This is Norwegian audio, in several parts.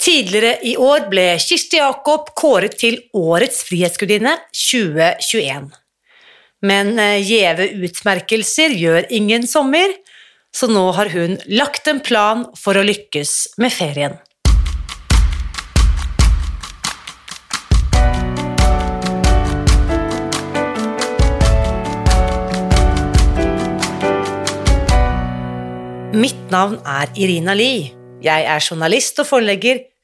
Tidligere i år ble Kirsti Jakob kåret til Årets frihetsgudinne 2021. Men eh, gjeve utmerkelser gjør ingen sommer, så nå har hun lagt en plan for å lykkes med ferien. Mitt navn er Irina Lie. Jeg er journalist og forlegger,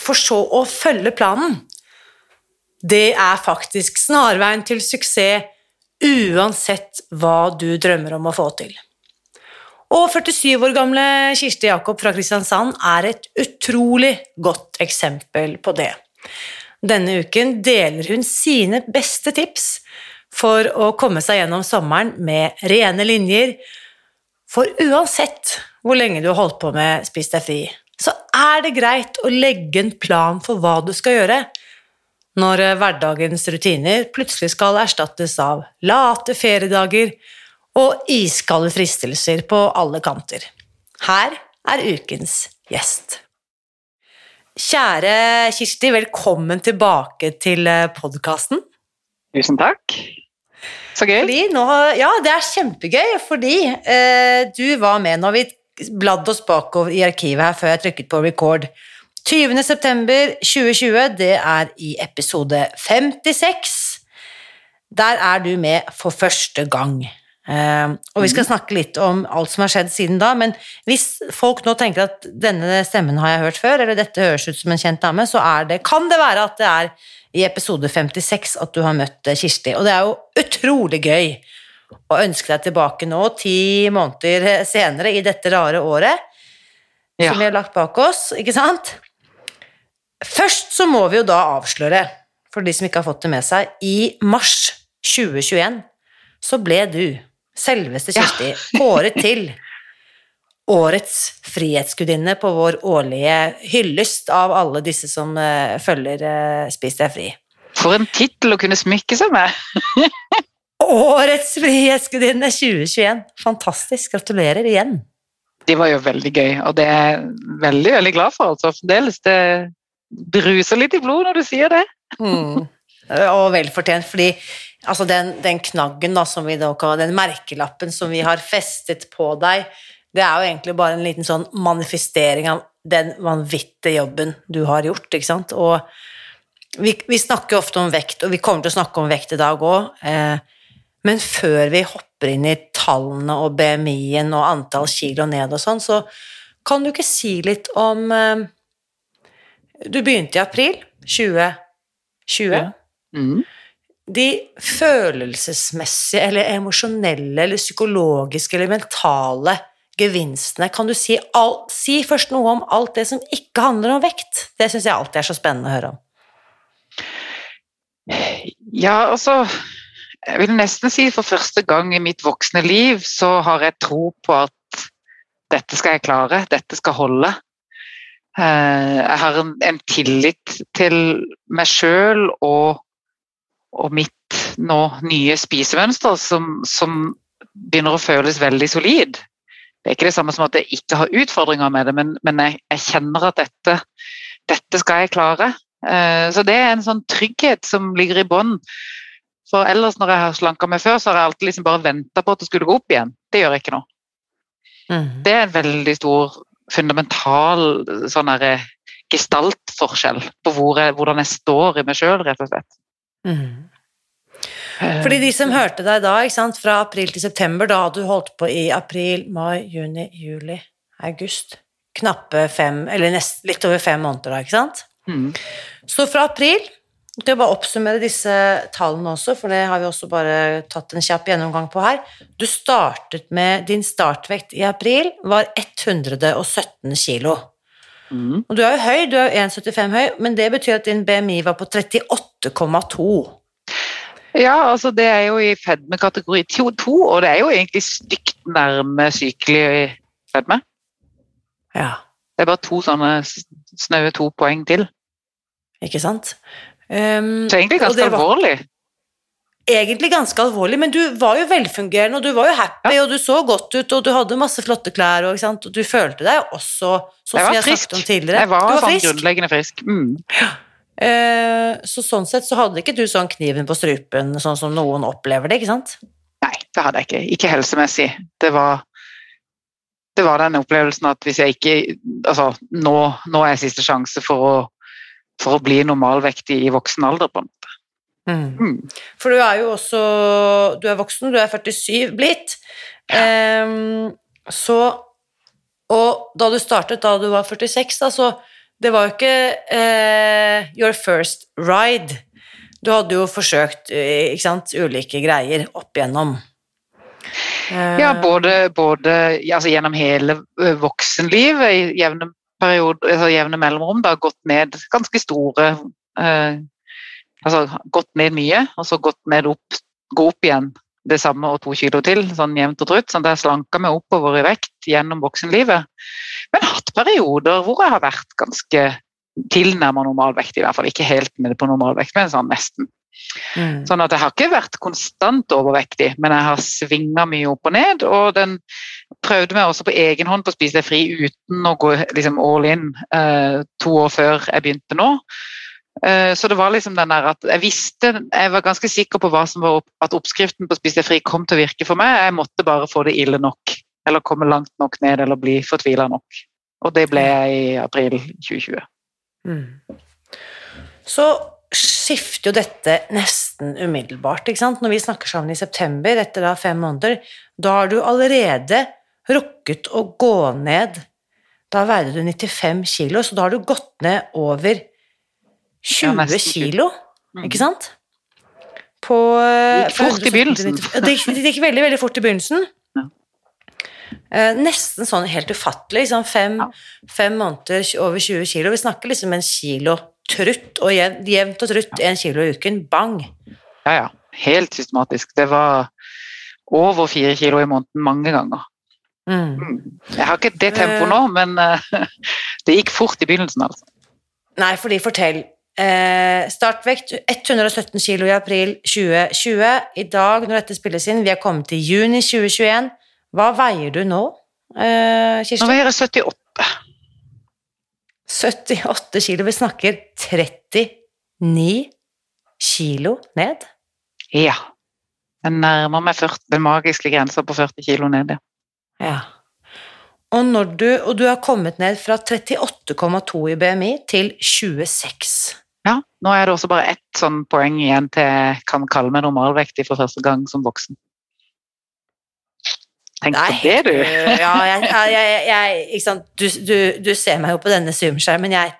for så å følge planen, det er faktisk snarveien til suksess uansett hva du drømmer om å få til. Og 47 år gamle Kirsti Jakob fra Kristiansand er et utrolig godt eksempel på det. Denne uken deler hun sine beste tips for å komme seg gjennom sommeren med rene linjer, for uansett hvor lenge du har holdt på med Spis deg fri, så er det greit å legge en plan for hva du skal gjøre når hverdagens rutiner plutselig skal erstattes av late feriedager og iskalde fristelser på alle kanter. Her er ukens gjest. Kjære Kirsti, velkommen tilbake til podkasten. Tusen takk. Så gøy. Fordi nå, ja, det er kjempegøy, fordi eh, du var med når vi bladde oss bakover i arkivet her før jeg trykket på record. 20.9.2020, det er i episode 56. Der er du med for første gang. Uh, og vi skal snakke litt om alt som har skjedd siden da, men hvis folk nå tenker at denne stemmen har jeg hørt før, eller dette høres ut som en kjent dame, så det, kan det være at det er i episode 56 at du har møtt eh, Kirsti. Og det er jo utrolig gøy å ønske deg tilbake nå, ti måneder senere, i dette rare året ja. som vi har lagt bak oss, ikke sant? Først så må vi jo da avsløre, for de som ikke har fått det med seg, i mars 2021 så ble du selveste Kirsti, ja. kåret til årets frihetsgudinne på vår årlige hyllest av alle disse som uh, følger uh, Spis deg fri. For en tittel å kunne smykke seg med! årets frihetsgudinne 2021. Fantastisk. Gratulerer igjen. Det var jo veldig gøy, og det er jeg veldig, veldig glad for. altså Fremdeles. Det bruser litt i blodet når du sier det. mm. Og velfortjent, fordi altså den, den, knaggen, da, som vi da, den merkelappen som vi har festet på deg, det er jo egentlig bare en liten sånn manifestering av den vanvittige jobben du har gjort, ikke sant. Og vi, vi snakker ofte om vekt, og vi kommer til å snakke om vekt i dag òg, eh, men før vi hopper inn i tallene og BMI-en og antall kilo ned og sånn, så kan du ikke si litt om eh, Du begynte i april 2020. Ja. Mm de følelsesmessige eller emosjonelle eller psykologiske eller mentale gevinstene Kan du si, all, si, først noe om alt det som ikke handler om vekt? Det syns jeg alltid er så spennende å høre om. Ja, altså Jeg vil nesten si for første gang i mitt voksne liv så har jeg tro på at dette skal jeg klare, dette skal holde. Eh, jeg har en, tillit til meg sjøl og og mitt nå nye spisemønster som, som, begynner å føles veldig solid. Det er ikke det samme som at jeg ikke har utfordringer med det, men, men jeg, jeg, kjenner at dette, dette skal jeg klare. Uh, så det er en sånn trygghet som ligger i bånn. For ellers når jeg har slanka meg før, så har jeg alltid liksom bare venta på at det skulle gå opp igjen. Det gjør jeg ikke nå. Mm. Det er en veldig stor, fundamental sånn gestaltforskjell på hvor jeg, hvordan jeg står i meg sjøl, rett og slett. Mm. Fordi de som hørte deg da, sant, fra april til september, da hadde du holdt på i april, mai, juni, juli, august Knappe fem, eller nest, litt over fem måneder da, ikke sant? Mm. Så fra april Til å bare oppsummere disse tallene også, for det har vi også bare tatt en kjapp gjennomgang på her. Du startet med Din startvekt i april var 117 kilo. Mm. Og du er jo høy, du er jo 1,75 høy, men det betyr at din BMI var på 38,2. Ja, altså det er jo i fedme kategori 2, og det er jo egentlig stygt nærme sykelig fedme. Ja, Det er bare to sånne snaue to poeng til. ikke sant? Um, Så egentlig ganske var alvorlig. Egentlig ganske alvorlig, men du var jo velfungerende, og du var jo happy, og du så godt ut, og du hadde masse flotte klær, og, og du følte deg også sånn som jeg frisk. snakket om tidligere. Jeg var, du var sånn frisk. grunnleggende frisk. Mm. Eh, så sånn sett så hadde ikke du sånn kniven på strupen, sånn som noen opplever det, ikke sant? Nei, det hadde jeg ikke. Ikke helsemessig. Det var, det var den opplevelsen at hvis jeg ikke Altså, nå, nå er siste sjanse for å, for å bli normalvektig i voksen alder, på en måte. Mm. For du er jo også Du er voksen, du er 47 blitt. Ehm, så Og da du startet, da du var 46, da, så Det var jo ikke uh, your first ride. Du hadde jo forsøkt eh, sant, ulike greier opp igjennom. Eh, Ja, både, både altså gjennom hele voksenlivet, gjennom periode, altså jevne mellomrom, da, gått ned ganske store eh, Altså gått ned mye, og så gått ned opp, gå opp igjen det samme og to kilo til, sånn jevnt og trutt. Sånn jeg slanka meg oppover i vekt gjennom voksenlivet. Men hatt perioder hvor jeg har vært ganske tilnærma normalvekt, i hvert fall. Ikke helt nede på normalvekt, men sånn nesten. Mm. Sånn at jeg har ikke vært konstant overvektig, men jeg har svinga mye opp og ned. Og den prøvde meg også på egen hånd på å spise deg fri uten å gå liksom all in eh, to år før jeg begynte nå. Eh, så det var liksom den der at jeg visste, jeg var ganske sikker på hva som var opp, at oppskriften på Spis deg fri kom til å virke for meg. Jeg måtte bare få det ille nok, eller komme langt nok ned, eller bli fortvila nok. Og det ble jeg i april 2020. Mm. Så skifter jo dette nesten umiddelbart, ikke sant? Når vi snakker sammen i september, etter da fem måneder, da har du allerede rukket å gå ned Da veide du 95 kilo, så da har du gått ned over 20 nesten kilo, Mm. ikke sant? På eh, Det gikk fort i begynnelsen. Det gikk, det gikk veldig, veldig fort i begynnelsen. Eh, nesten sånn helt ufattelig. Liksom fem, Ja. fem måneder over 20 kilo. Vi snakker liksom en kilo trutt, og jevnt, jevnt og trutt en kilo i uken. Bang! Ja, ja. Helt systematisk. Det var over fire kilo i måneden mange ganger. Mm. Mm. Jeg har ikke det tempoet nå, men eh, det gikk fort i begynnelsen, altså. Nei, fordi fortell. Eh, startvekt 117 kilo i april 2020. I dag, når dette spilles inn, vi er kommet til juni 2021. Hva veier du nå, eh, Nå veier jeg 78. 78 kilo. Vi snakker 39 kilo ned. Ja. Jeg nærmer meg 40, den magiske grensa på 40 kilo ned, ja. Ja. Og, du, og du har kommet ned fra 38,2 i BMI til 26. ja. Nå er det også bare ett sånn poeng igjen til jeg kan kalle meg normalvektig for første gang som voksen. Tenk på det, du! øh, ja, jeg, jeg, jeg, jeg ikke sant? Du, du, du ser meg jo på denne Zoom-skjermen. Jeg,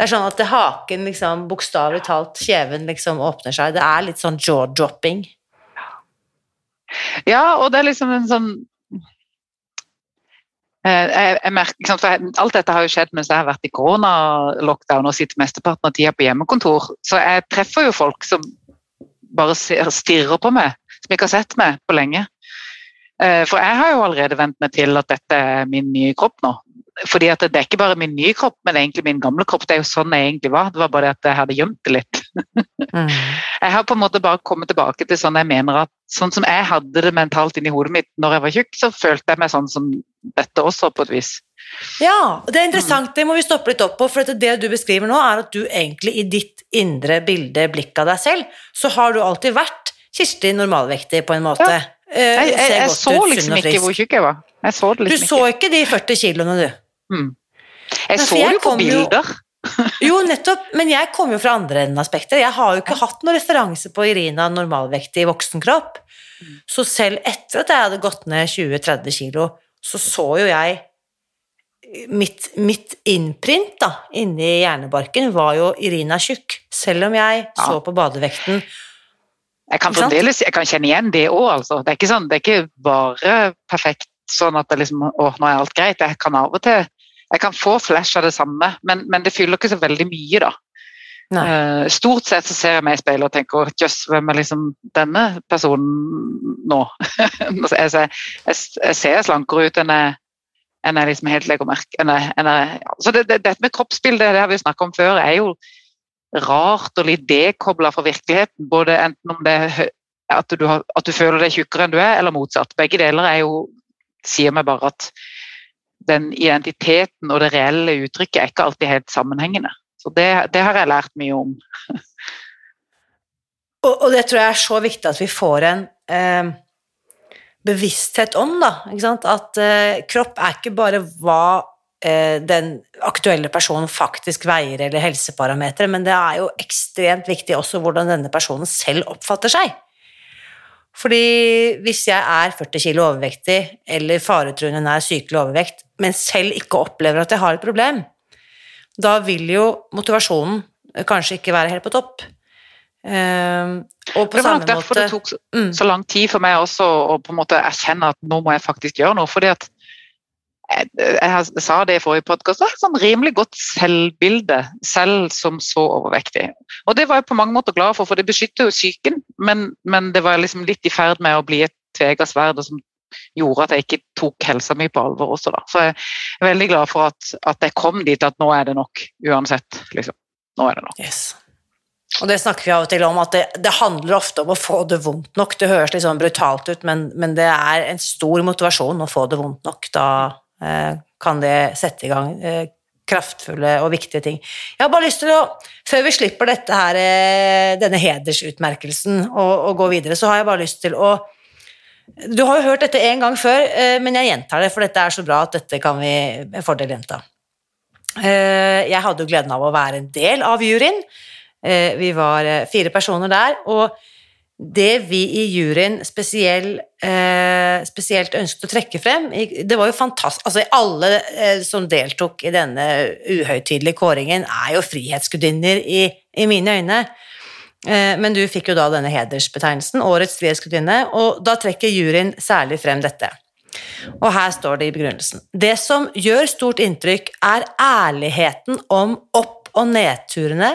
det er sånn at det haken liksom, bokstavelig talt, kjeven liksom åpner seg. Det er litt sånn jaw-dropping. Ja, og det er liksom en sånn eh, jeg, jeg merker, jeg, Alt dette har jo skjedd mens jeg har vært i koronalockdown og sitter mesteparten av tida på hjemmekontor. Så jeg treffer jo folk som bare ser, stirrer på meg, som ikke har sett meg på lenge. Eh, For jeg har jo allerede vent meg til at dette er min nye kropp nå. Fordi at det er ikke bare min nye kropp, men egentlig min gamle kropp. Det er jo sånn jeg egentlig var. Det var bare at jeg hadde gjemt det litt. Mm. Jeg har på en måte bare kommet tilbake til sånn jeg mener at sånn som jeg hadde det mentalt inni hodet mitt når jeg var tjukk, så følte jeg meg sånn som dette også, på et vis. Ja, det er interessant, det må vi stoppe litt opp på, for det du beskriver nå, er at du egentlig i ditt indre bilde, blikk av deg selv, så har du alltid vært Kirsti normalvektig, på en måte. Ja. Eh, Jeg, jeg, jeg så liksom ikke hvor tjukk jeg var. Jeg så det Du liksom så ikke. de 40 kiloene, du. Mm. Jeg men, så jo på bilder. jo-. Jo, nettopp, men jeg kommer jo fra andre enden av spekteret. Jeg har jo ikke hatt noen referanse på Irina normalvektig voksenkropp. voksen. Så selv etter at jeg hadde gått ned 20-30 kilo, så så jo jeg Mitt, mitt innprint da, inni hjernebarken var jo Irina tjukk, selv om jeg så på badevekten. Jeg kan fremdeles jeg kan kjenne igjen det òg, altså. Det er, ikke sånn, det er ikke bare perfekt sånn at det liksom Å, nå er alt greit. Jeg kan av og til Jeg kan få flash av det samme, men, men det fyller ikke så veldig mye, da. Eh, stort sett så ser jeg meg i speilet og tenker jøss, hvem er liksom denne personen nå? Jeg, ser, jeg, jeg ser slankere ut enn jeg, enn jeg liksom helt legger merke enn jeg, enn jeg, ja. Så det, det, Dette med kroppsbildet det har vi snakket om før, er jo rart og litt dekobla fra virkeligheten. Både enten om det at du, har, at du føler deg tjukkere enn du er, eller motsatt. Begge deler er jo, sier meg bare at den identiteten og det reelle uttrykket er ikke alltid helt sammenhengende. Så det, det har jeg lært mye om. Og, og det tror jeg er så viktig at vi får en eh, bevissthet om, da. At eh, kropp er ikke bare hva den aktuelle personen faktisk veier, eller helseparametere, men det er jo ekstremt viktig også hvordan denne personen selv oppfatter seg. Fordi hvis jeg er 40 kilo overvektig, eller faretruende nær sykelig overvekt, men selv ikke opplever at jeg har et problem, da vil jo motivasjonen kanskje ikke være helt på topp. Ehm, og på Det var nok derfor måte det tok så, mm, så lang tid for meg også å på en måte erkjenne at nå må jeg faktisk gjøre noe. fordi at jeg, sa det i forrige podkast, sånn rimelig godt selvbilde selv som så overvektig. Og det var jeg på mange måter glad for, for det beskytter jo psyken, men, men det var liksom litt i ferd med å bli et tvega sverd som gjorde at jeg ikke tok helsa mi på alvor også, da. Så jeg er veldig glad for at, at jeg kom dit at nå er det nok, uansett. liksom. Nå er det nok. Yes. Og det snakker vi av og til om, at det, det handler ofte om å få det vondt nok. Det høres litt sånn brutalt ut, men, men det er en stor motivasjon å få det vondt nok. Da kan det sette i gang eh, kraftfulle og viktige ting. Jeg har bare lyst til å, før vi slipper dette her, eh, denne hedersutmerkelsen og, og går videre, så har jeg bare lyst til å Du har jo hørt dette en gang før, eh, men jeg gjentar det, for dette er så bra at dette kan vi med fordel gjenta. Eh, Jeg hadde jo gleden av å være en del av juryen. Eh, Vi var eh, fire personer der, og det vi i juryen spesiell, eh, spesielt ønsket å trekke frem Det var jo fantastisk Altså, alle eh, som deltok i denne uhøytidelige kåringen, er jo frihetsgudinner i, i mine øyne. Eh, Men du fikk jo da denne hedersbetegnelsen, Årets frihetsgudinne, og da trekker juryen særlig frem dette. Og her står det i begrunnelsen. Det som gjør stort inntrykk, er ærligheten om opp- og nedturene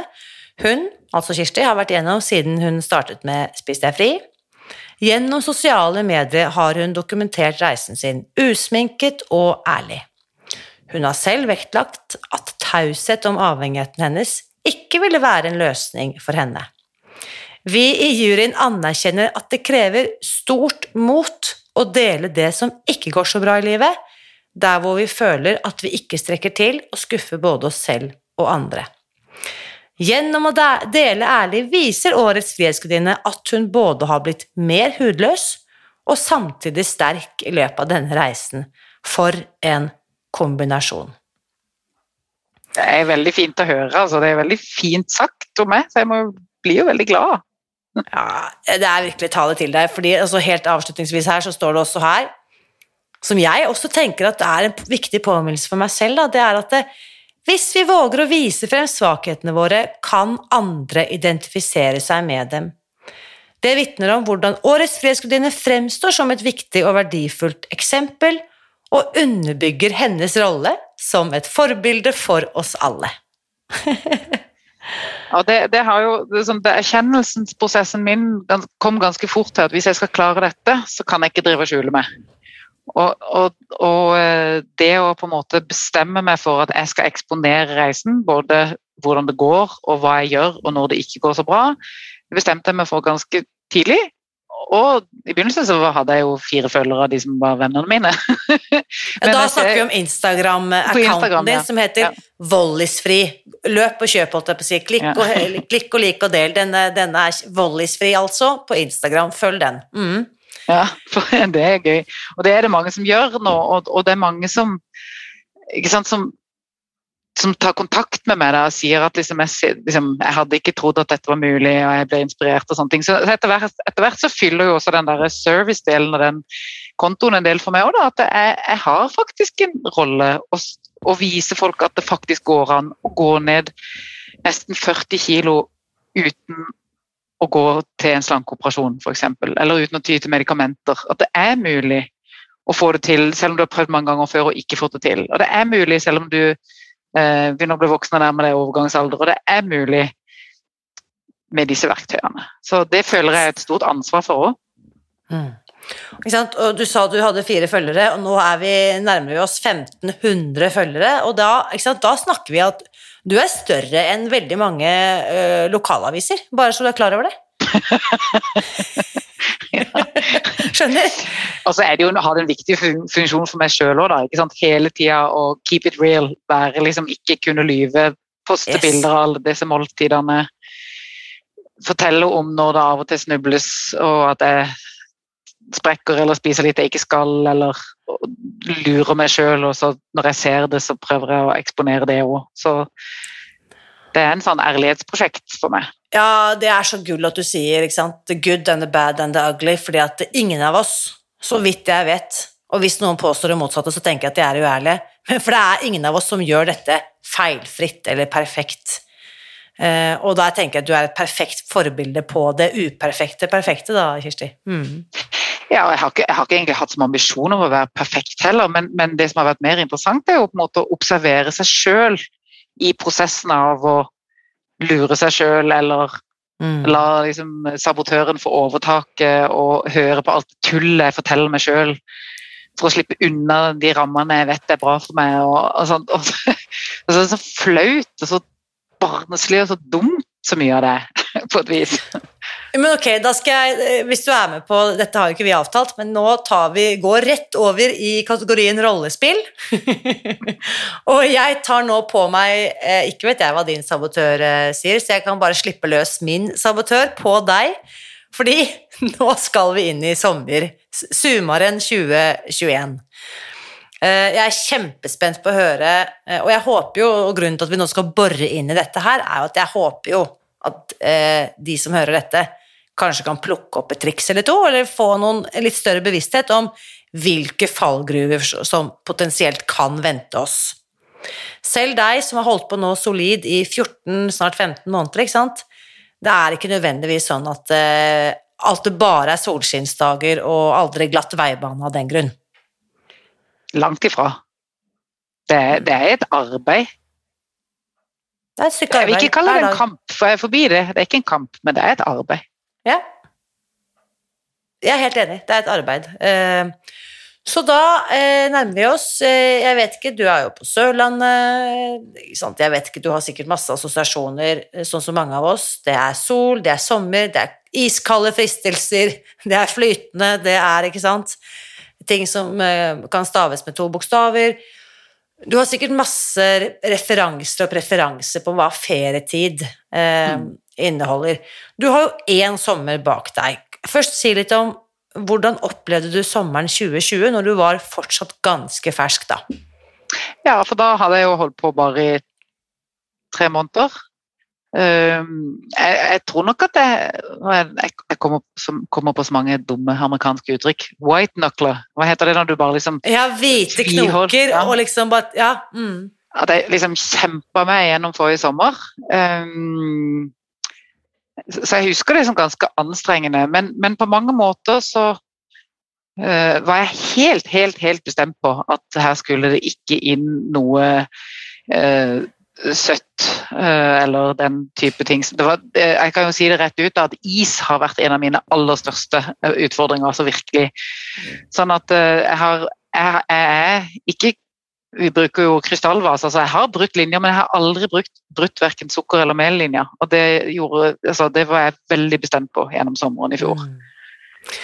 hun, altså Kirsti, har vært gjennom siden hun startet med Spis deg fri. Gjennom sosiale medier har hun dokumentert reisen sin, usminket og ærlig. Hun har selv vektlagt at taushet om avhengigheten hennes ikke ville være en løsning for henne. Vi i juryen anerkjenner at det krever stort mot å dele det som ikke går så bra i livet, der hvor vi føler at vi ikke strekker til og skuffer både oss selv og andre. Gjennom å dele ærlig viser årets Frihetsgudinne at hun både har blitt mer hudløs og samtidig sterk i løpet av denne reisen. For en kombinasjon. Det er veldig fint å høre. altså Det er veldig fint sagt om meg, så jeg må, blir jo veldig glad. Ja, det er virkelig tale til deg, fordi altså, helt avslutningsvis her så står det også her, som jeg også tenker at det er en viktig påminnelse for meg selv, da, det er at det, hvis vi våger å vise frem svakhetene våre, kan andre identifisere seg med dem. Det vitner om hvordan Årets fredsgudinne fremstår som et viktig og verdifullt eksempel, og underbygger hennes rolle som et forbilde for oss alle. Ja, det, det har jo, det, er sånn, det Erkjennelsesprosessen min kom ganske fort til at hvis jeg skal klare dette, så kan jeg ikke drive og skjule meg. Og, og, og eh, det å på en måte bestemme meg for at jeg skal eksponere reisen, både hvordan det går og hva jeg gjør og når det ikke går så bra, det bestemte jeg meg for ganske tidlig. Og i begynnelsen så hadde jeg jo fire følgere av de som var vennene mine. Ja, Men da snakker vi om Instagram-accounten Instagram, din, ja. som heter Ja. Vollisfri. Løp og kjøp, holdt jeg på å si. Klikk, og, klikk og lik og del. Denne, denne er Vollisfri, altså, på Instagram. Følg den. Mm. Ja, for det er gøy. Og det er det mange som gjør nå, og, og det er mange som sant, som som tar kontakt med meg da, og sier at liksom jeg, liksom, jeg, hadde ikke trodd at dette var mulig, og jeg ble inspirert. og sånne ting. Så Etter hvert, etter hvert så fyller jo også den der service-delen av den kontoen en del for meg òg. At jeg, jeg, har faktisk en rolle å, å, vise folk at det faktisk går an å gå ned nesten 40 kilo uten å gå til en slankeoperasjon f.eks., eller uten å ty til medikamenter. At det er mulig å få det til, selv om du har prøvd mange ganger før og ikke fått det til. Og det er mulig selv om du eh, begynner å bli voksen og nærmer deg overgangsalder. Og det er mulig med disse verktøyene. Så det føler jeg er et stort ansvar for òg. Mm. Og du sa du hadde fire følgere, og nå vi nærmer vi oss 1500 følgere. Og da, da, snakker vi at du er større enn veldig mange ø, lokalaviser, bare så du er klar over det. Skjønner? Og så er det jo, har det en viktig funksjon for meg sjøl òg, Hele tida å keep it real. Være liksom ikke kunne lyve. Poste yes. bilder av alle disse måltidene. Fortelle om når det av og til snubles, og at jeg sprekker eller spiser litt jeg ikke skal, eller lurer meg sjøl, og så når jeg ser det, så prøver jeg å eksponere det òg. Så det er en sånn ærlighetsprosjekt for meg. Ja, det er så gull at du sier ikke sant? the good and the bad and the ugly, fordi at ingen av oss, så vidt jeg vet, og hvis noen påstår det motsatte, så tenker jeg at de er uærlige, for det er ingen av oss som gjør dette feilfritt eller perfekt. Uh, og da tenker jeg at du er et perfekt forbilde på det uperfekte perfekte, da, Kirsti. Mm. Ja, jeg har, ikke, jeg har, ikke, egentlig hatt som ambisjon om å være perfekt heller, men, men, det som har vært mer interessant, er jo på en måte å observere seg sjøl i prosessen av å lure seg sjøl eller mm. la liksom, sabotøren få overtaket og høre på alt tullet jeg forteller meg sjøl for å slippe unna de rammene jeg vet er bra for meg. Og, og sånt. Og så, og så, så flaut og så barneslig og så dumt så mye av det, på et vis. Men ok, da skal jeg, eh, hvis du er med på Dette har jo ikke vi avtalt, men nå tar vi, går rett over i kategorien rollespill. og jeg tar nå på meg eh, Ikke vet jeg hva din sabotør eh, sier, så jeg kan bare slippe løs min sabotør på deg. Fordi nå skal vi inn i sommer. Sumaren 2021. Jeg er kjempespent på å høre, og jeg håper jo, og grunnen til at vi nå skal bore inn i dette her, er jo at jeg håper jo at de som hører dette, kanskje kan plukke opp et triks eller to, eller få noen litt større bevissthet om hvilke fallgruver som potensielt kan vente oss. Selv deg som har holdt på nå solid i 14, snart 15 måneder, ikke sant? det er ikke nødvendigvis sånn at uh, alt det bare er solskinnsdager og aldri glatt veibane av den grunn. Langt ifra. Det, det er et arbeid. Det er et stykke arbeid. Jeg vil ikke kalle det en kamp, for jeg er forbi det. Det er ikke en kamp, men det er et arbeid. Ja. Jeg er helt enig. Det er et arbeid. Eh, så da eh, nærmer vi oss eh, Jeg vet ikke, du er jo på Sørlandet. Jeg vet ikke, Du har sikkert masse assosiasjoner, sånn som mange av oss. Det er sol, det er sommer, det er iskalde fristelser, det er flytende, det er ikke sant Ting som kan staves med to bokstaver. Du har sikkert masse referanser og preferanser på hva ferietid eh, mm inneholder. Du har jo én sommer bak deg. Først si litt om hvordan opplevde du sommeren 2020, når du var fortsatt ganske fersk da? Ja, for da hadde jeg jo holdt på bare i tre måneder. Ehm, jeg, tror nok at jeg, jeg kommer, kommer, på så mange dumme amerikanske uttrykk. White knuckler, hva heter det når du bare liksom Ja, hvite knoker ja. og liksom bare Ja. Mm. At jeg liksom kjempa meg gjennom forrige sommer. Um, så jeg husker det som ganske anstrengende. Men, men på mange måter så uh, var jeg helt, helt, helt bestemt på at her skulle det ikke inn noe uh, søtt uh, eller den type ting. Var, jeg kan jo si det rett ut at is har vært en av mine aller største utfordringer. altså virkelig. Sånn at jeg har jeg, er ikke vi bruker jo krystallvase. Altså jeg har brukt linjer, men jeg har aldri brukt brutt verken sukker- eller mellinjer. Og det, gjorde, altså det, var jeg veldig bestemt på gjennom sommeren i fjor. Mm.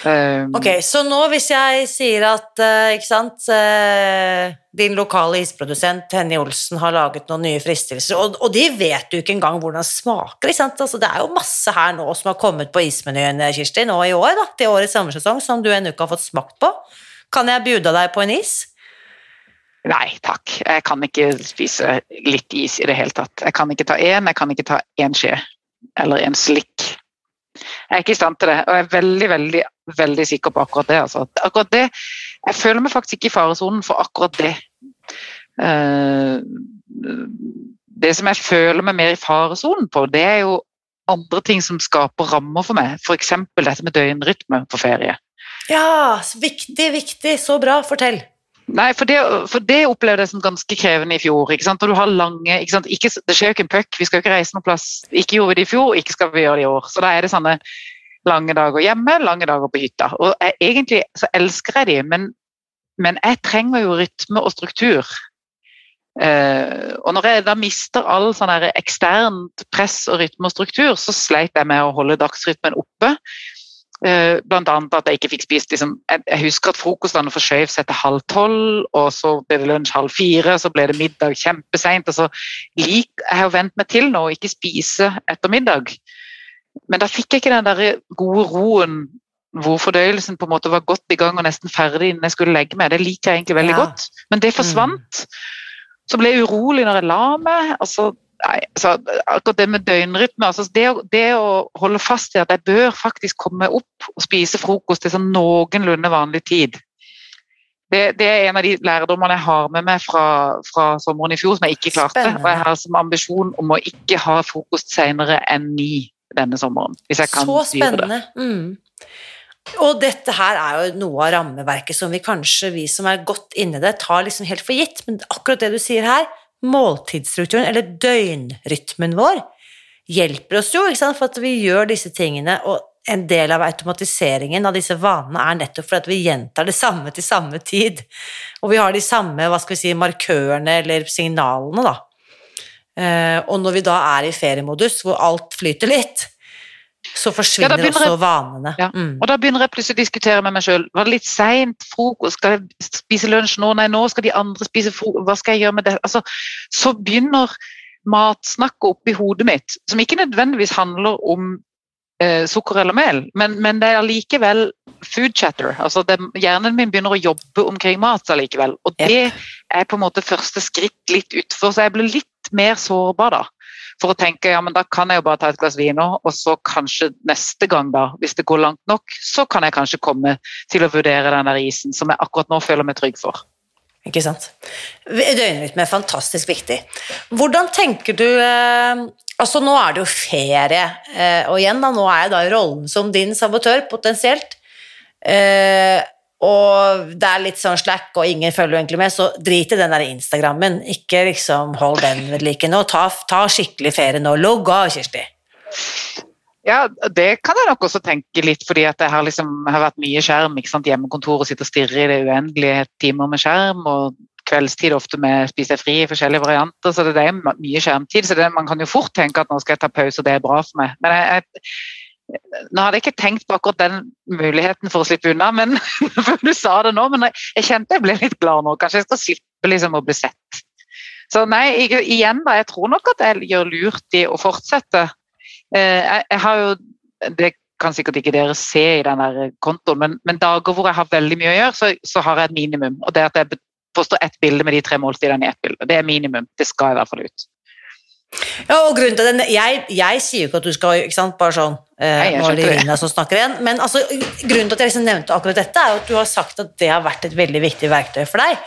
Um, ok, Så nå hvis jeg sier at uh, ikke sant, uh, din lokale isprodusent Henny Olsen har laget noen nye fristelser, og, og, de vet du ikke engang hvordan smaker. Ikke sant? Altså, det er jo masse her nå som har kommet på ismenyen Kirsti, nå i år, da, til årets sommersesong, som du ennå ikke har fått smakt på. Kan jeg bjuda deg på en is? Nei takk, jeg kan ikke spise litt is i det hele tatt. Jeg kan ikke ta én, jeg kan ikke ta én skje. Eller en slikk. Jeg er ikke i stand til det, og jeg er veldig veldig, veldig sikker på akkurat det. Altså. Akkurat det Jeg føler meg faktisk ikke i faresonen for akkurat det. Uh, det som jeg føler meg mer i faresonen på, det er jo andre ting som skaper rammer for meg. F.eks. dette med døgnrytme på ferie. Ja, viktig, viktig. Så bra. Fortell. Nei, for det, for det, opplevde jeg som ganske krevende i fjor. ikke sant? Når du har lange, ikke sant? Ikke, Det skjer jo ikke en puck, vi skal jo ikke reise noen plass. Ikke gjorde vi det i fjor, ikke skal vi gjøre det i år. Så da er det sånne lange dager hjemme, lange dager på hytta. Og jeg, egentlig så elsker jeg de, men, men jeg trenger jo rytme og struktur. Uh, og når jeg da mister all sånn eksternt press og rytme og struktur, så sleit jeg med å holde dagsrytmen oppe. Blant annet at jeg ikke fikk spist liksom, jeg, husker at frokostene forskjøv seg til halv tolv, og så ble det lunsj halv fire, så ble det middag kjempeseint. Jeg har vent meg til nå å ikke spise etter middag. Men da fikk jeg ikke den der gode roen hvor fordøyelsen på en måte var godt i gang og nesten ferdig innen jeg skulle legge meg. Det liker jeg egentlig veldig ja. godt, men det forsvant. Mm. Så ble jeg urolig når jeg la meg. Altså, nei, altså, akkurat det med døgnrytme altså, det, det, å holde fast i at jeg bør faktisk komme opp og spise frokost til sånn noenlunde vanlig tid. Det, det, er en av de lærdommene jeg har med meg fra, fra sommeren i fjor som jeg ikke klarte. Spennende. Og jeg har som ambisjon om å ikke ha frokost senere enn ni denne sommeren. Hvis jeg kan Så spennende. Mm. Og dette her er jo noe av rammeverket som vi kanskje, vi som er godt inni det, tar liksom helt for gitt. Men akkurat det du sier her, måltidsstrukturen, eller døgnrytmen vår, hjelper oss jo, for at vi gjør disse tingene. Og en del av automatiseringen av disse vanene er nettopp for at vi gjentar det samme til samme tid. Og vi har de samme hva skal vi si, markørene eller signalene, da. Eh, og når vi da er i feriemodus, hvor alt flyter litt, så forsvinner ja, også vanene. Ja. Mm. Og da begynner jeg plutselig å diskutere med meg sjøl. Var det litt seint? Frokost? Skal jeg spise lunsj nå? Nei, nå skal de andre spise frokost. Hva skal jeg gjøre med det? Altså, så begynner matsnakket oppi hodet mitt, som ikke nødvendigvis handler om eh, sukker eller mel, men, men, det er likevel food chatter. Altså det, hjernen min begynner å jobbe omkring mat allikevel. Og det er på en måte første skritt litt utfor, så jeg blir litt mer sårbar da for å tenke ja, men da kan jeg jo bare ta et glass vin nå, og så kanskje neste gang, da, hvis det går langt nok, så kan jeg kanskje komme til å vurdere den der isen som jeg akkurat nå føler meg trygg for. Ikke sant. Døgnrytme er fantastisk viktig. Hvordan tenker du eh, Altså, nå er det jo ferie, eh, og igjen, da, nå er jeg da i rollen som din sabotør, potensielt. Eh, og det er litt sånn slack, og ingen følger egentlig med, så drit i den der Instagrammen. Ikke liksom hold den ved like nå. Ta, ta, skikkelig ferie nå. Logg av, Kirsti. Ja, det kan jeg nok også tenke litt, fordi at det har, liksom, har vært mye skjerm. ikke sant, Hjemmekontor og sitte og stirre i det uendelige timer med skjerm. og kveldstid ofte med spise fri i forskjellige varianter, så det er mye skjermtid. så det, Man kan jo fort tenke at nå skal jeg ta pause, og det er bra for meg. Men jeg, jeg nå hadde jeg ikke tenkt på akkurat den muligheten for å slippe unna, men du sa det nå, men jeg kjente jeg ble litt glad nå. Kanskje jeg skal slippe liksom å bli sett. Så nei, jeg, igjen da, jeg tror nok at jeg gjør lurt i å fortsette. Eh, jeg, jeg har jo, Det kan sikkert ikke dere se i den der kontoen, men, men, dager hvor jeg har veldig mye å gjøre, så, så har jeg et minimum. Og det at jeg påstår ett bilde med de tre måltidene i ett bilde. Det er minimum. Det skal i hvert fall ut. Ja, og grunnen til den, jeg, jeg, sier jo ikke at du skal ikke sant, bare sånn eh, Nå er det Irina som snakker igjen. Men altså, grunnen til at jeg liksom nevnte akkurat dette, er at du har sagt at det har vært et veldig viktig verktøy for deg.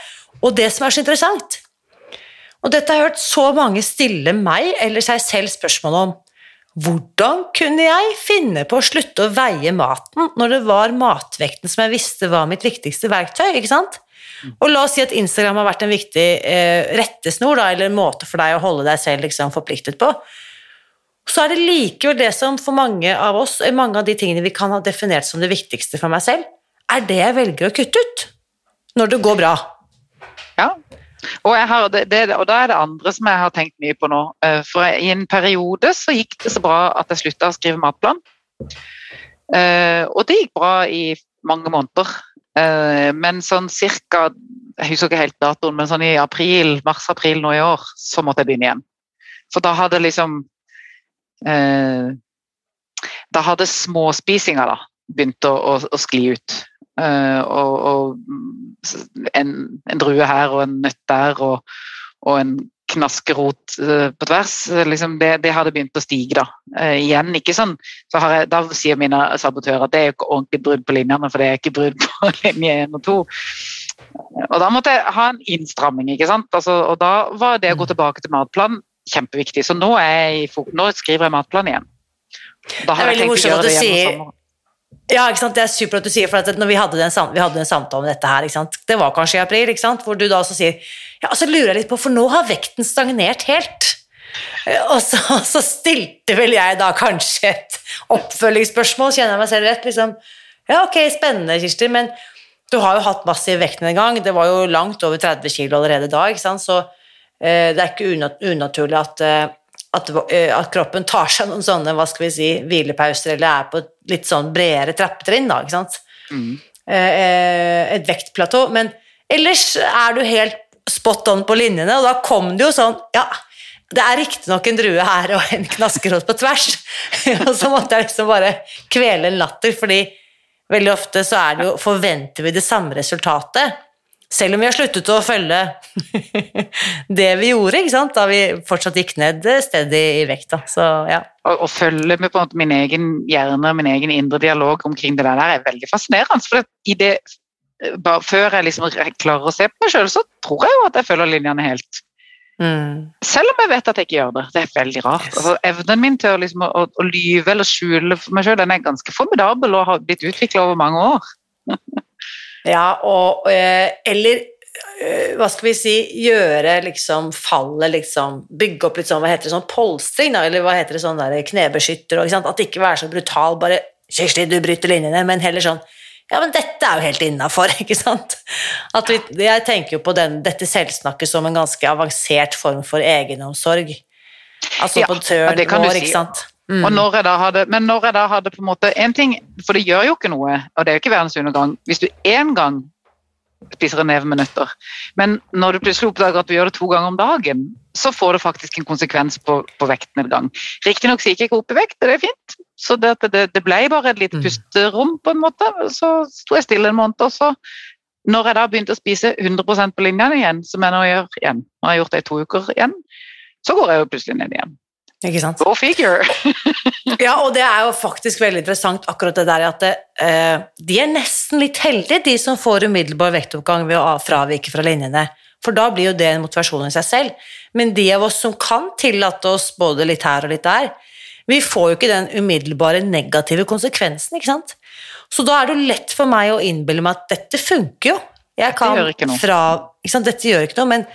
Og det som er så interessant Og dette har jeg hørt så mange stille meg eller seg selv spørsmål om. Hvordan kunne jeg finne på å slutte å veie maten når det var matvekten som jeg visste var mitt viktigste verktøy? ikke sant? Og la oss si at Instagram har vært en viktig eh, rettesnor, da, eller en måte for deg å holde deg selv liksom, forpliktet på. Så er det likevel det som for mange av oss, mange av de tingene vi kan ha definert som det viktigste for meg selv, er det jeg velger å kutte ut når det går bra. Ja, og, har, det, det, og, da er det andre som jeg har tenkt mye på nå. Eh, for i en periode så gikk det så bra at jeg slutta å skrive matplan. Eh, og det gikk bra i mange måneder. Eh, men sånn cirka jeg husker ikke helt datoen, men sånn i april, mars-april nå i år, så måtte jeg begynne igjen. For da hadde liksom eh, Da hadde småspisinga da begynt å, å, å, skli ut. Uh, og, og en, en, drue her og en nøtt der og, og en knaskerot uh, på tvers. Liksom det, det, hadde begynt å stige da. Uh, igjen, ikke sånn, så jeg, Da sier mine sabotører at det er jo ikke ordentlig brudd på linjene, for det er ikke brudd på linje 1 og 2. Og da måtte jeg ha en innstramming, ikke sant. Altså, og da var det å gå tilbake til matplan kjempeviktig. Så nå, jeg, nå skriver jeg matplan igjen. Da har det er veldig morsomt at du sier ja, ikke sant? Det er supert at du sier, for at når vi hadde, en samtale om dette her, ikke sant? det var kanskje i april, ikke sant? hvor du da også sier ja, og så lurer jeg litt på, for nå har vekten stagnert helt. Og så, så stilte vel jeg da kanskje et oppfølgingsspørsmål, kjenner jeg meg selv rett. liksom, Ja, ok, spennende, Kirsti, men du har jo hatt massiv gang, Det var jo langt over 30 kg allerede da, ikke sant? så eh, det er ikke unaturlig at eh, at, eh, at, kroppen tar seg noen sånne hva skal vi si, hvilepauser eller er på et litt sånn bredere trappetrinn. da, ikke sant? Mm. Eh, eh, et vektplatå. Men ellers er du helt spot on på linjene, og da kom det jo sånn Ja, det er riktignok en drue her og en knaskeråd på tvers. og så måtte jeg liksom bare kvele en latter, fordi veldig ofte så er det jo Forventer vi det samme resultatet? Selv om vi har sluttet å følge det vi gjorde, da vi fortsatt gikk ned stedet i vekt. Ja. Å følge med på min egen hjerne, og min egen indre dialog omkring det der, er veldig fascinerende. For det, bare, før jeg liksom klarer å se på meg sjøl, så tror jeg jo at jeg følger linjene helt. Mm. Selv om jeg vet at jeg ikke gjør det. Det er veldig rart. Altså, evnen min til å, liksom, å, å lyve eller skjule for meg sjøl, er ganske formidabel og har blitt utvikla over mange år. Ja, og eh, Eller eh, hva skal vi si Gjøre liksom fallet liksom Bygge opp litt sånn, hva heter det, sånn polstring, da, eller hva heter det, sånn der knebeskytter, og, At det ikke være så brutal, bare 'Kirsti, du bryter linjene', men heller sånn ja, men dette er jo helt innafor, ikke sant? At vi, jeg tenker jo på den, dette selvsnakket som en ganske avansert form for egenomsorg. Altså ja, på tørn vår, si. ikke sant? Mm. Når hadde, men når jeg da hadde på en måte en ting, For det gjør jo ikke noe, og det er jo ikke verdens undergang, hvis du én gang spiser en neve med nøtter, men når du plutselig oppdager at du gjør det to ganger om dagen, så får det faktisk en konsekvens på, på vektnedgang. Riktignok gikk jeg ikke opp i vekt, det er fint, så det, det, det ble bare et lite mm. pusterom, på en måte. Så sto jeg stille en måned, og så når jeg da begynte å spise 100% på linjene igjen, som jeg nå gjør igjen, nå har jeg gjort det i to uker igjen, så går jeg jo plutselig ned igjen. Ikke sant? Go figure! ja, og det er jo faktisk veldig interessant akkurat det der at det, eh, de er nesten litt heldige, de som får umiddelbar vektoppgang ved å fravike fra linjene. For da blir jo det en motivasjon i seg selv. Men de av oss som kan tillate oss både litt her og litt der, vi får jo ikke den umiddelbare negative konsekvensen, ikke sant. Så da er det jo lett for meg å innbille meg at dette funker jo. Jeg kan dette gjør ikke noe. Fra, ikke dette gjør ikke noe, men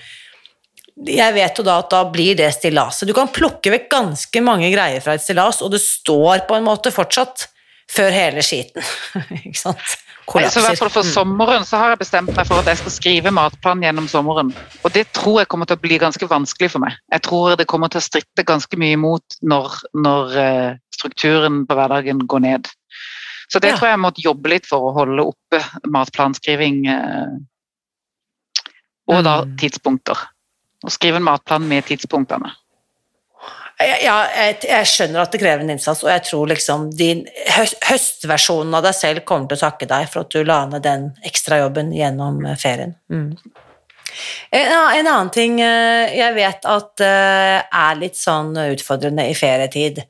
jeg vet jo da at da blir det stillaset. Du kan plukke vekk ganske mange greier fra et stillas, og det står på en måte fortsatt før hele skiten. ikke sant? Kollapser. Så i hvert fall For mm. sommeren så har jeg bestemt meg for at jeg skal skrive matplan gjennom sommeren. Og det tror jeg kommer til å bli ganske vanskelig for meg. Jeg tror det kommer til å stritte ganske mye imot når, når uh, strukturen på hverdagen går ned. Så det ja. tror jeg jeg måtte jobbe litt for å holde oppe matplanskriving. Uh, og da mm. tidspunkter. Og skrive en matplan med tidspunktene. Ja, jeg, jeg, skjønner at det krever en innsats, og jeg tror liksom din høstversjonen av deg selv kommer til å takke deg for at du la ned den ekstrajobben gjennom eh, ferien. Mm. En, en, annen ting eh, jeg vet at eh, er litt sånn utfordrende i ferietid,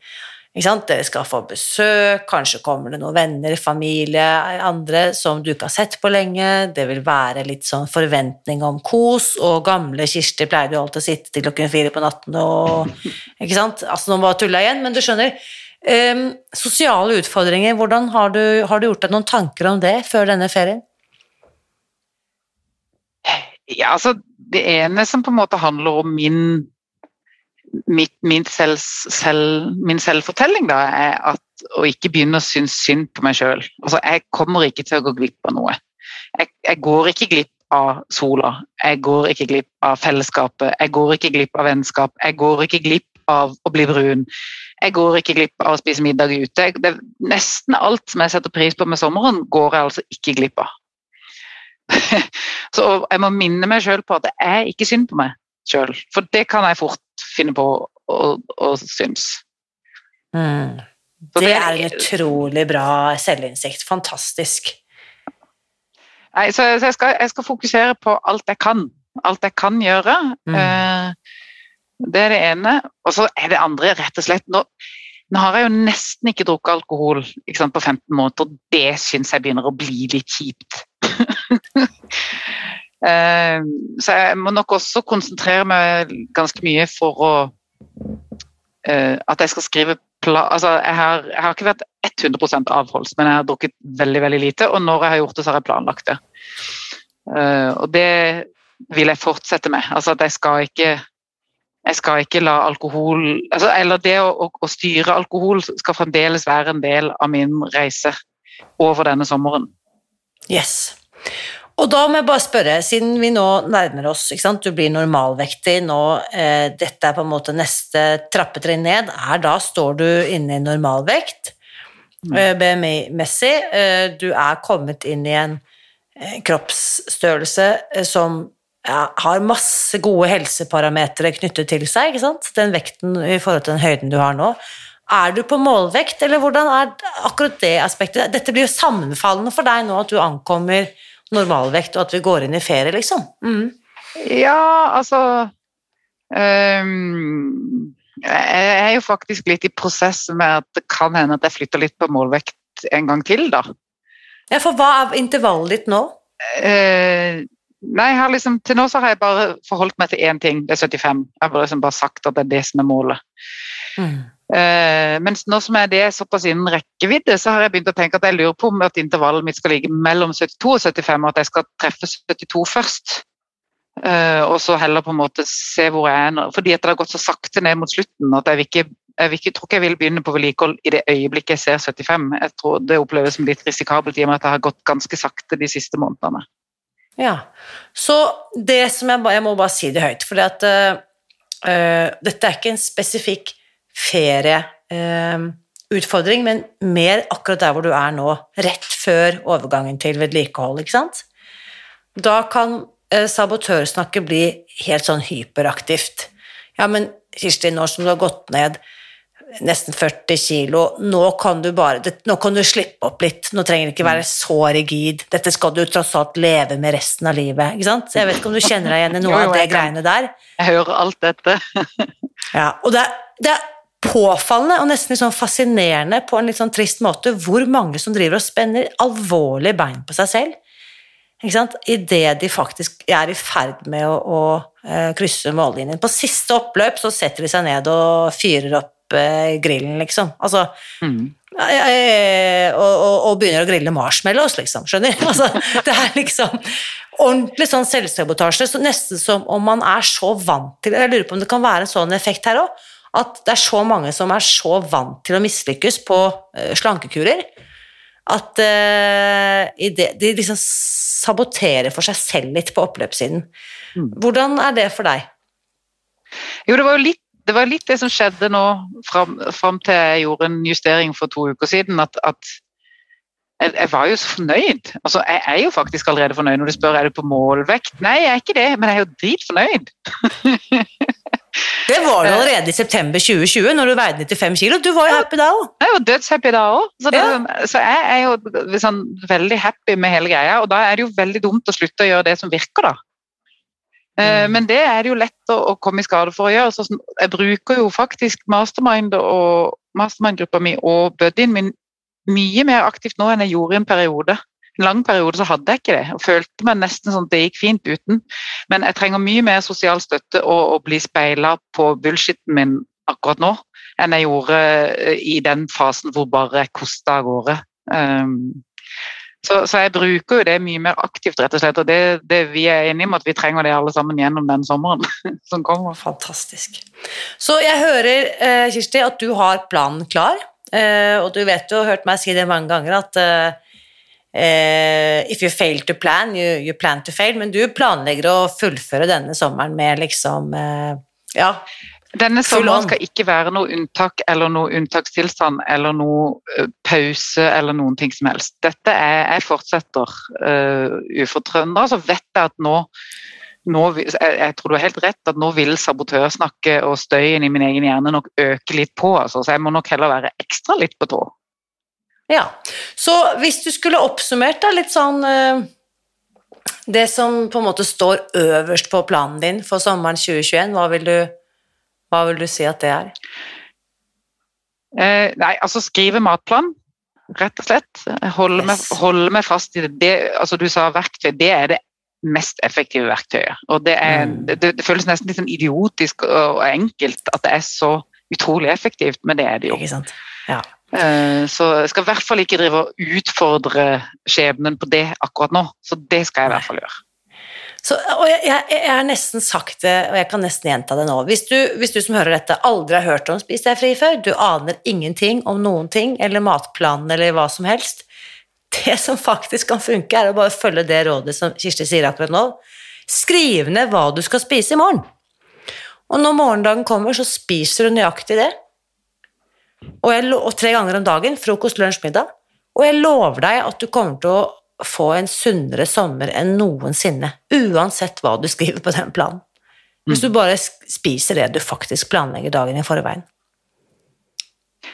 dere skal få besøk, kanskje kommer det noen venner, familie, andre som du ikke har sett på lenge. Det vil være litt sånn forventning om kos, og gamle Kirsti pleide jo alltid å sitte til klokken fire på natten og Ikke sant? Altså, nå bare tulla igjen, men du skjønner. Um, sosiale utfordringer, hvordan har du, har du gjort deg noen tanker om det før denne ferien? Ja, altså Det ene som på en måte handler om min mitt, min, selv, selv, min, selvfortelling da, er at å ikke begynne å synes synd på meg sjøl. Altså, jeg kommer ikke til å gå glipp av noe. Jeg, jeg, går ikke glipp av sola, jeg går ikke glipp av fellesskapet, jeg går ikke glipp av vennskap, jeg går ikke glipp av å bli brun. Jeg går ikke glipp av å spise middag ute. Det, nesten alt som jeg setter pris på med sommeren, går jeg altså ikke glipp av. Så jeg må minne meg sjøl på at det er ikke synd på meg sjøl, for det kan jeg fort finne på å, å synes. Mm. Det, det, er en utrolig bra selvinnsikt. Fantastisk. Nei, så, så jeg, skal, jeg, skal, fokusere på alt jeg kan. Alt jeg kan gjøre. Mm. Eh, det er det ene. Og så er det andre rett og slett nå, nå har jeg jo nesten ikke drukket alkohol sant, på 15 måneder. Det syns jeg begynner å bli litt kjipt. eh, så jeg må nok også konsentrere meg ganske mye for å eh, At jeg skal skrive altså, jeg, har, jeg, har, ikke vært 100% avholds, men jeg har drukket veldig veldig lite. Og når jeg har gjort det, så har jeg planlagt det. Uh, og det vil jeg fortsette med. Altså at jeg skal ikke jeg skal ikke la alkohol altså, Eller det å, å, å, styre alkohol skal fremdeles være en del av min reise over denne sommeren. Yes. Og da må jeg bare spørre, siden vi nå nærmer oss, du blir normalvektig nå, eh, dette er på en måte neste trappetrinn ned, er da står du inne i normalvekt mm. eh, BMI-messig, eh, du er kommet inn i en eh, kroppsstørrelse eh, som ja, har masse gode helseparametere knyttet til seg, ikke sant? den vekten i forhold til den høyden du har nå. Er du på målvekt, eller hvordan er akkurat det aspektet? Dette blir jo sammenfallende for deg nå at du ankommer normalvekt, og at vi går inn i ferie, liksom. Mm. Ja, altså um, Jeg er jo faktisk litt i prosess med at det kan hende at jeg flytter litt på målvekt en gang til, da. Ja, For hva er intervallet ditt nå? Uh, nei, liksom, Til nå så har jeg bare forholdt meg til én ting, det er 75. Jeg har liksom bare sagt at det er det som er målet. Mm. Uh, mens nå som er det såpass innen rekkevidde, så har jeg begynt å tenke at jeg lurer på om at intervallet mitt skal ligge mellom 72 og 75, og at jeg skal treffe 72 først. Uh, og så heller på en måte se hvor jeg er nå. Fordi at det har gått så sakte ned mot slutten at jeg, ikke, jeg ikke, tror ikke jeg vil begynne på vedlikehold i det øyeblikket jeg ser 75. Jeg tror Det oppleves som litt risikabelt i og med at det har gått ganske sakte de siste månedene. Ja, Så det som jeg, jeg må bare si det høyt, for uh, dette er ikke en spesifikk ferieutfordring, men mer akkurat der hvor du er nå, rett før overgangen til vedlikehold, ikke sant? Da kan eh, sabotørsnakket bli helt sånn hyperaktivt. Ja, men Kirsti, nå som du har gått ned nesten 40 kilo, nå kan du bare Nå kan du slippe opp litt, nå trenger det ikke være så rigid. Dette skal du tross alt leve med resten av livet, ikke sant? Så jeg vet ikke om du kjenner deg igjen i noe jo, jo, av det greiene der? Jeg hører alt dette. ja, og det, det er påfallende og nesten litt sånn fascinerende på en litt sånn trist måte hvor mange som driver og spenner alvorlige bein på seg selv. Idet de faktisk er i ferd med å, å uh, krysse mållinjen. På siste oppløp så setter de seg ned og fyrer opp eh, grillen, liksom. Altså, mm. og, og, og, begynner å grille marshmallows, liksom. Skjønner? Altså, det er liksom ordentlig sånn selvsabotasje. Så nesten som om man er så vant til Jeg lurer på om det kan være en sånn effekt her òg at det er så mange som er så vant til å mislykkes på uh, slankekurer, at de, de, liksom saboterer for seg selv litt på oppløpssiden. Mm. Hvordan er det for deg? Jo, det var jo litt det var litt det som skjedde nå fram, fram, til jeg gjorde en justering for to uker siden. At, at jeg, jeg, var jo så fornøyd. Altså, jeg er jo faktisk allerede fornøyd når du spør er du på målvekt. Nei, jeg er ikke det, men jeg er jo dritfornøyd. Det var du allerede i september 2020, når du veide 95 kilo. Du var jo happy da òg. Jeg var dødshappy da òg. Så, ja. så, jeg er jo sånn, veldig happy med hele greia. Og da er det jo veldig dumt å slutte å gjøre det som virker, da. Eh, mm. Men det er det jo lett å, å, komme i skade for å gjøre. Så jeg bruker jo faktisk mastermind og mastermind-gruppa mi og buddyen min mye mer aktivt nå enn jeg gjorde i en periode lang periode så hadde jeg ikke det, og følte meg nesten sånn at det gikk fint uten. Men jeg trenger mye mer sosial støtte og å bli speila på bullshitten min akkurat nå enn jeg gjorde eh, i den fasen hvor bare jeg kosta av gårde. Um, så, så, jeg bruker jo det mye mer aktivt, rett og slett. Og det, det vi er enige om at vi trenger det alle sammen gjennom den sommeren som kommer. Fantastisk. Så jeg hører, eh, Kirsti, at du har planen klar. Eh, og du vet jo, har hørt meg si det mange ganger, at Uh, if you fail to plan, you, you, plan to fail. Men du planlegger å fullføre denne sommeren med liksom uh, Ja. Denne sommeren skal ikke være noe unntak eller noe unntakstilstand eller noe uh, pause eller noen ting som helst. Dette er Jeg fortsetter uh, ufortrødent. Så vet jeg at nå, nå jeg, jeg, tror du har helt rett at nå vil sabotørsnakket og støyen i min egen hjerne nok øke litt på. Altså, så jeg må nok heller være ekstra litt på tå. Ja. Så hvis du skulle oppsummert da, litt sånn uh, Det som på en måte står øverst på planen din for sommeren 2021, hva vil du, hva vil du si at det er? Eh, nei, altså skrive matplan, rett og slett. Holde, yes. meg, holde meg, fast i det. det. Altså du sa verktøy, det er det mest effektive verktøyet. Og det, er, mm. det, det, føles nesten litt sånn idiotisk og enkelt at det er så utrolig effektivt, men det er det jo. Ja. Eh, så jeg skal i hvert fall ikke drive og utfordre skjebnen på det akkurat nå. Så det skal jeg i hvert fall gjøre. Så, og jeg, har nesten sagt det, og jeg kan nesten gjenta det nå. Hvis du, hvis du som hører dette, aldri har hørt om Spis deg fri før, du aner ingenting om noen ting, eller matplanen eller hva som helst Det som faktisk kan funke, er å bare følge det rådet som Kirsti sier akkurat nå. Skriv ned hva du skal spise i morgen. Og når morgendagen kommer, så spiser du nøyaktig det. Og, jeg, og tre ganger om dagen. Frokost, lunsj, middag. Og jeg lover deg at du kommer til å få en sunnere sommer enn noensinne, uansett hva du skriver på den planen. Hvis du mm. bare spiser det du faktisk planlegger dagen i forveien.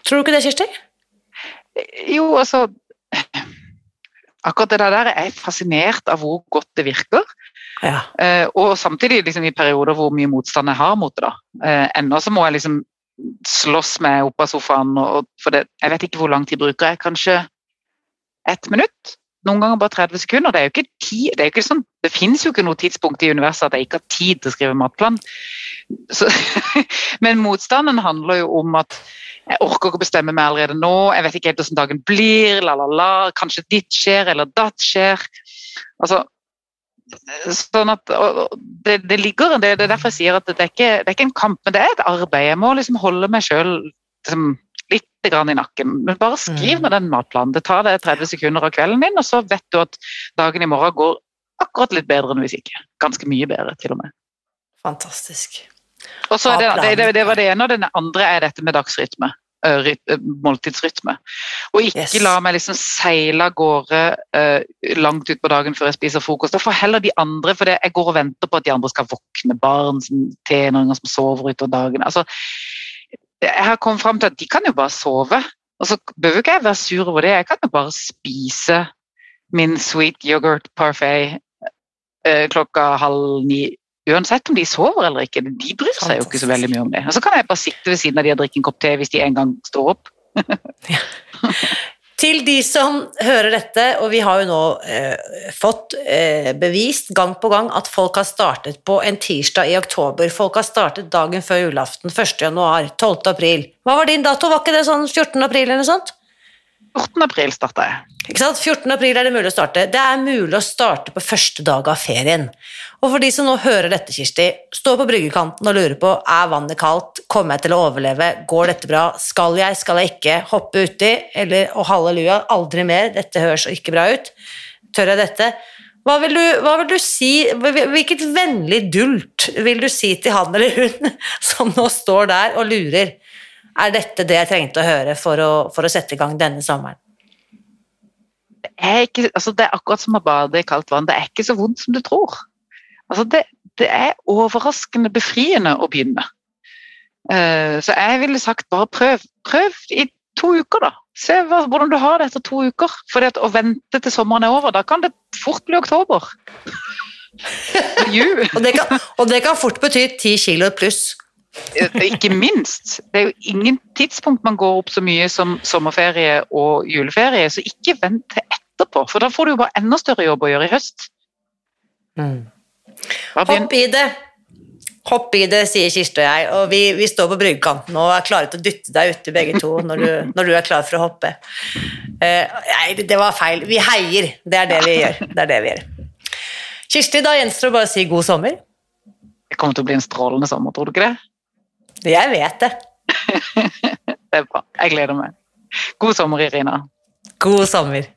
Tror du ikke det, Kirsti? Jo, altså Akkurat det der er jeg fascinert av hvor godt det virker. Ja. Eh, og samtidig liksom, i perioder hvor mye motstand jeg har mot det. da. Eh, ennå så må jeg liksom slåss meg opp av sofaen, og, for det, jeg vet ikke hvor lang tid bruker jeg. Kanskje ett minutt? noen ganger bare 30 sekunder. Det er jo ikke tid, det, er ikke sånn, det finnes jo ikke noe tidspunkt i universet at jeg ikke har tid til å skrive matplan. Så, men motstanden handler jo om at jeg orker ikke bestemme meg allerede nå, jeg vet ikke helt hvordan dagen blir, la, la, la, kanskje ditt skjer eller datt skjer. Altså, sånn at det, det, ligger en del, det er derfor jeg sier at det er, ikke, det er ikke en kamp, men det er et arbeid. Jeg må liksom holde meg sjøl liksom, litt grann i nakken. Men bare skriv ned mm. den matplanen. Det tar deg 30 sekunder av kvelden din, og så vet du at dagen i morgen går akkurat litt bedre enn hvis ikke. Ganske mye bedre, til og med. Fantastisk. Og så det, det, det, var det ene, og det andre er dette med dagsrytme. Måltidsrytme. Og ikke yes. la meg liksom seile av gårde uh, langt utpå dagen før jeg spiser frokost. Da får heller de andre, for jeg går og venter på at de andre skal våkne. Barn, tenåringer som sover utover dagen. Altså, jeg har kommet fram til at de kan jo bare sove. Og så behøver ikke jeg være sur over det, jeg kan jo bare spise min sweet yoghurt parfait eh, klokka halv ni. Uansett om de sover eller ikke, de bryr seg jo ikke så veldig mye om det. Og så kan jeg bare sitte ved siden av de og drikke en kopp te hvis de en gang står opp. Til de som hører dette, og vi har jo nå eh, fått eh, bevist gang på gang at folk har startet på en tirsdag i oktober. Folk har startet dagen før julaften, 1. januar, 12. april. Hva var din dato? Var ikke det sånn 14. april eller noe sånt? 14. april starter jeg. Ikke sant? 14. april er det mulig å starte. Det er mulig å starte på første dag av ferien. Og for de som nå hører dette, Kirsti, står på bryggekanten og lurer på er vannet kaldt, kommer jeg til å overleve, går dette bra, skal jeg, skal jeg ikke, hoppe uti, eller å halleluja, aldri mer, dette høres ikke bra ut, tør jeg dette? Hva vil, du, hva vil du si, hvilket vennlig dult vil du si til han eller hun som nå står der og lurer? Er dette det jeg trengte å høre for å, for å sette i gang denne sommeren? Det er, ikke, altså det er akkurat som å bade i kaldt vann. Det er ikke så vondt som du tror. Altså det, det, er overraskende befriende å begynne. Uh, så jeg ville sagt bare prøv. Prøv i to uker, da. Se hva, hvordan du har det etter to uker. For å vente til sommeren er over, da kan det fort bli oktober. og, det kan, og det kan fort bety ti kilo pluss. Eh, ikke minst. Det er jo ingen tidspunkt man går opp så mye som sommerferie og juleferie, så ikke vent til etterpå, for da får du jo bare enda større jobb å gjøre i høst. Mm. Hopp i det. Hopp i det, sier Kirsti og jeg, og vi, vi står på bryggekanten og er klare til å dytte deg uti begge to når du, når du, er klar for å hoppe. Uh, nei, det var feil. Vi heier. Det er det vi gjør. Det er det vi gjør. Kirsti, da gjenstår det bare å si god sommer. Det kommer til å bli en strålende sommer, tror du ikke det? Jeg vet det. det er bra. Jeg gleder meg. God sommer, Irina. God sommer.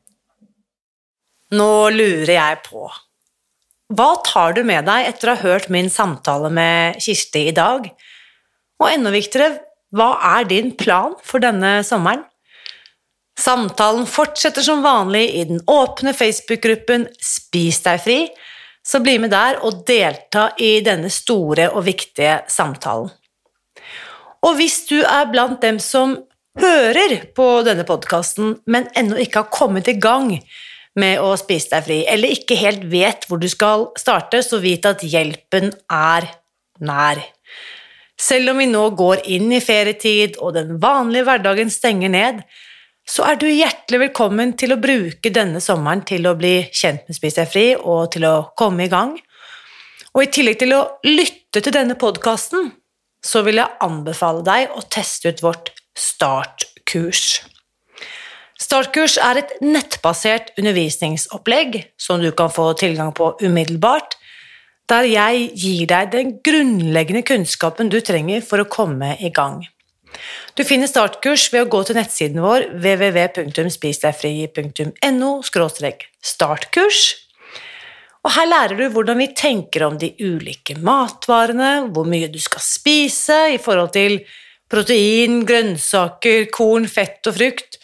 Nå lurer jeg på Hva tar du med deg etter å ha hørt min samtale med Kirsti i dag? Og enda viktigere, hva er din plan for denne sommeren? Samtalen fortsetter som vanlig i den åpne Facebook-gruppen Spis deg fri, så bli med der og delta i denne store og viktige samtalen. Og hvis du er blant dem som hører på denne podkasten, men ennå ikke har kommet i gang med å spise deg fri, eller ikke helt vet hvor du skal starte, så vit at hjelpen er nær. Selv om vi nå går inn i ferietid og den vanlige hverdagen stenger ned, så er du hjertelig velkommen til å bruke denne sommeren til å bli kjent med Spis deg fri og til å komme i gang. Og i tillegg til å lytte til denne podkasten, så vil jeg anbefale deg å teste ut vårt startkurs. Startkurs er et nettbasert undervisningsopplegg som du kan få tilgang på umiddelbart, der jeg gir deg den grunnleggende kunnskapen du trenger for å komme i gang. Du finner startkurs ved å gå til nettsiden vår www.spisdegfri.no startkurs. Og her lærer du hvordan vi tenker om de ulike matvarene, hvor mye du skal spise i forhold til protein, grønnsaker, korn, fett og frukt,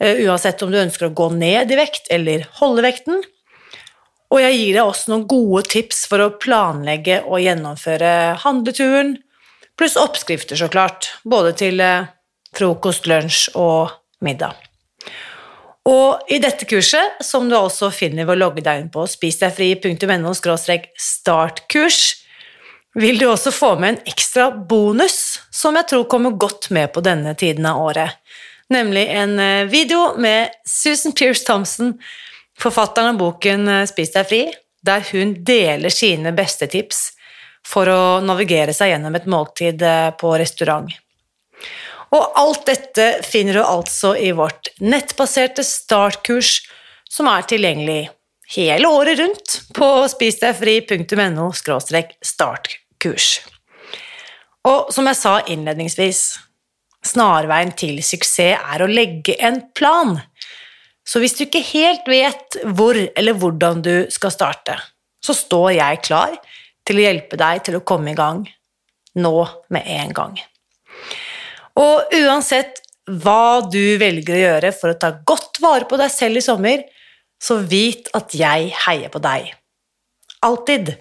eh, uansett om du ønsker å gå ned i vekt eller holde vekten. Og jeg gir deg også noen gode tips for å planlegge og gjennomføre handleturen, pluss oppskrifter, så klart, både til eh, frokost, lunsj og middag. Og i dette kurset, som du også finner ved å logge deg inn på spisdegfri.no startkurs, vil du også få med en ekstra bonus som jeg tror kommer godt med på denne tiden av året, nemlig en eh, video med Susan Pierce Thompson forfatteren av boken eh, Spis deg fri, der hun deler sine beste tips for å navigere seg gjennom et måltid eh, på restaurant. Og alt dette finner du altså i vårt nettbaserte startkurs, som er tilgjengelig hele året rundt på spisdegfri.no startkurs. Og som jeg sa innledningsvis, snarveien til suksess er å legge en plan så hvis du ikke helt vet hvor eller hvordan du skal starte, så står jeg klar til å hjelpe deg til å komme i gang nå med en gang. Og uansett hva du velger å gjøre for å ta godt vare på deg selv i sommer, så vit at jeg heier på deg. Alltid.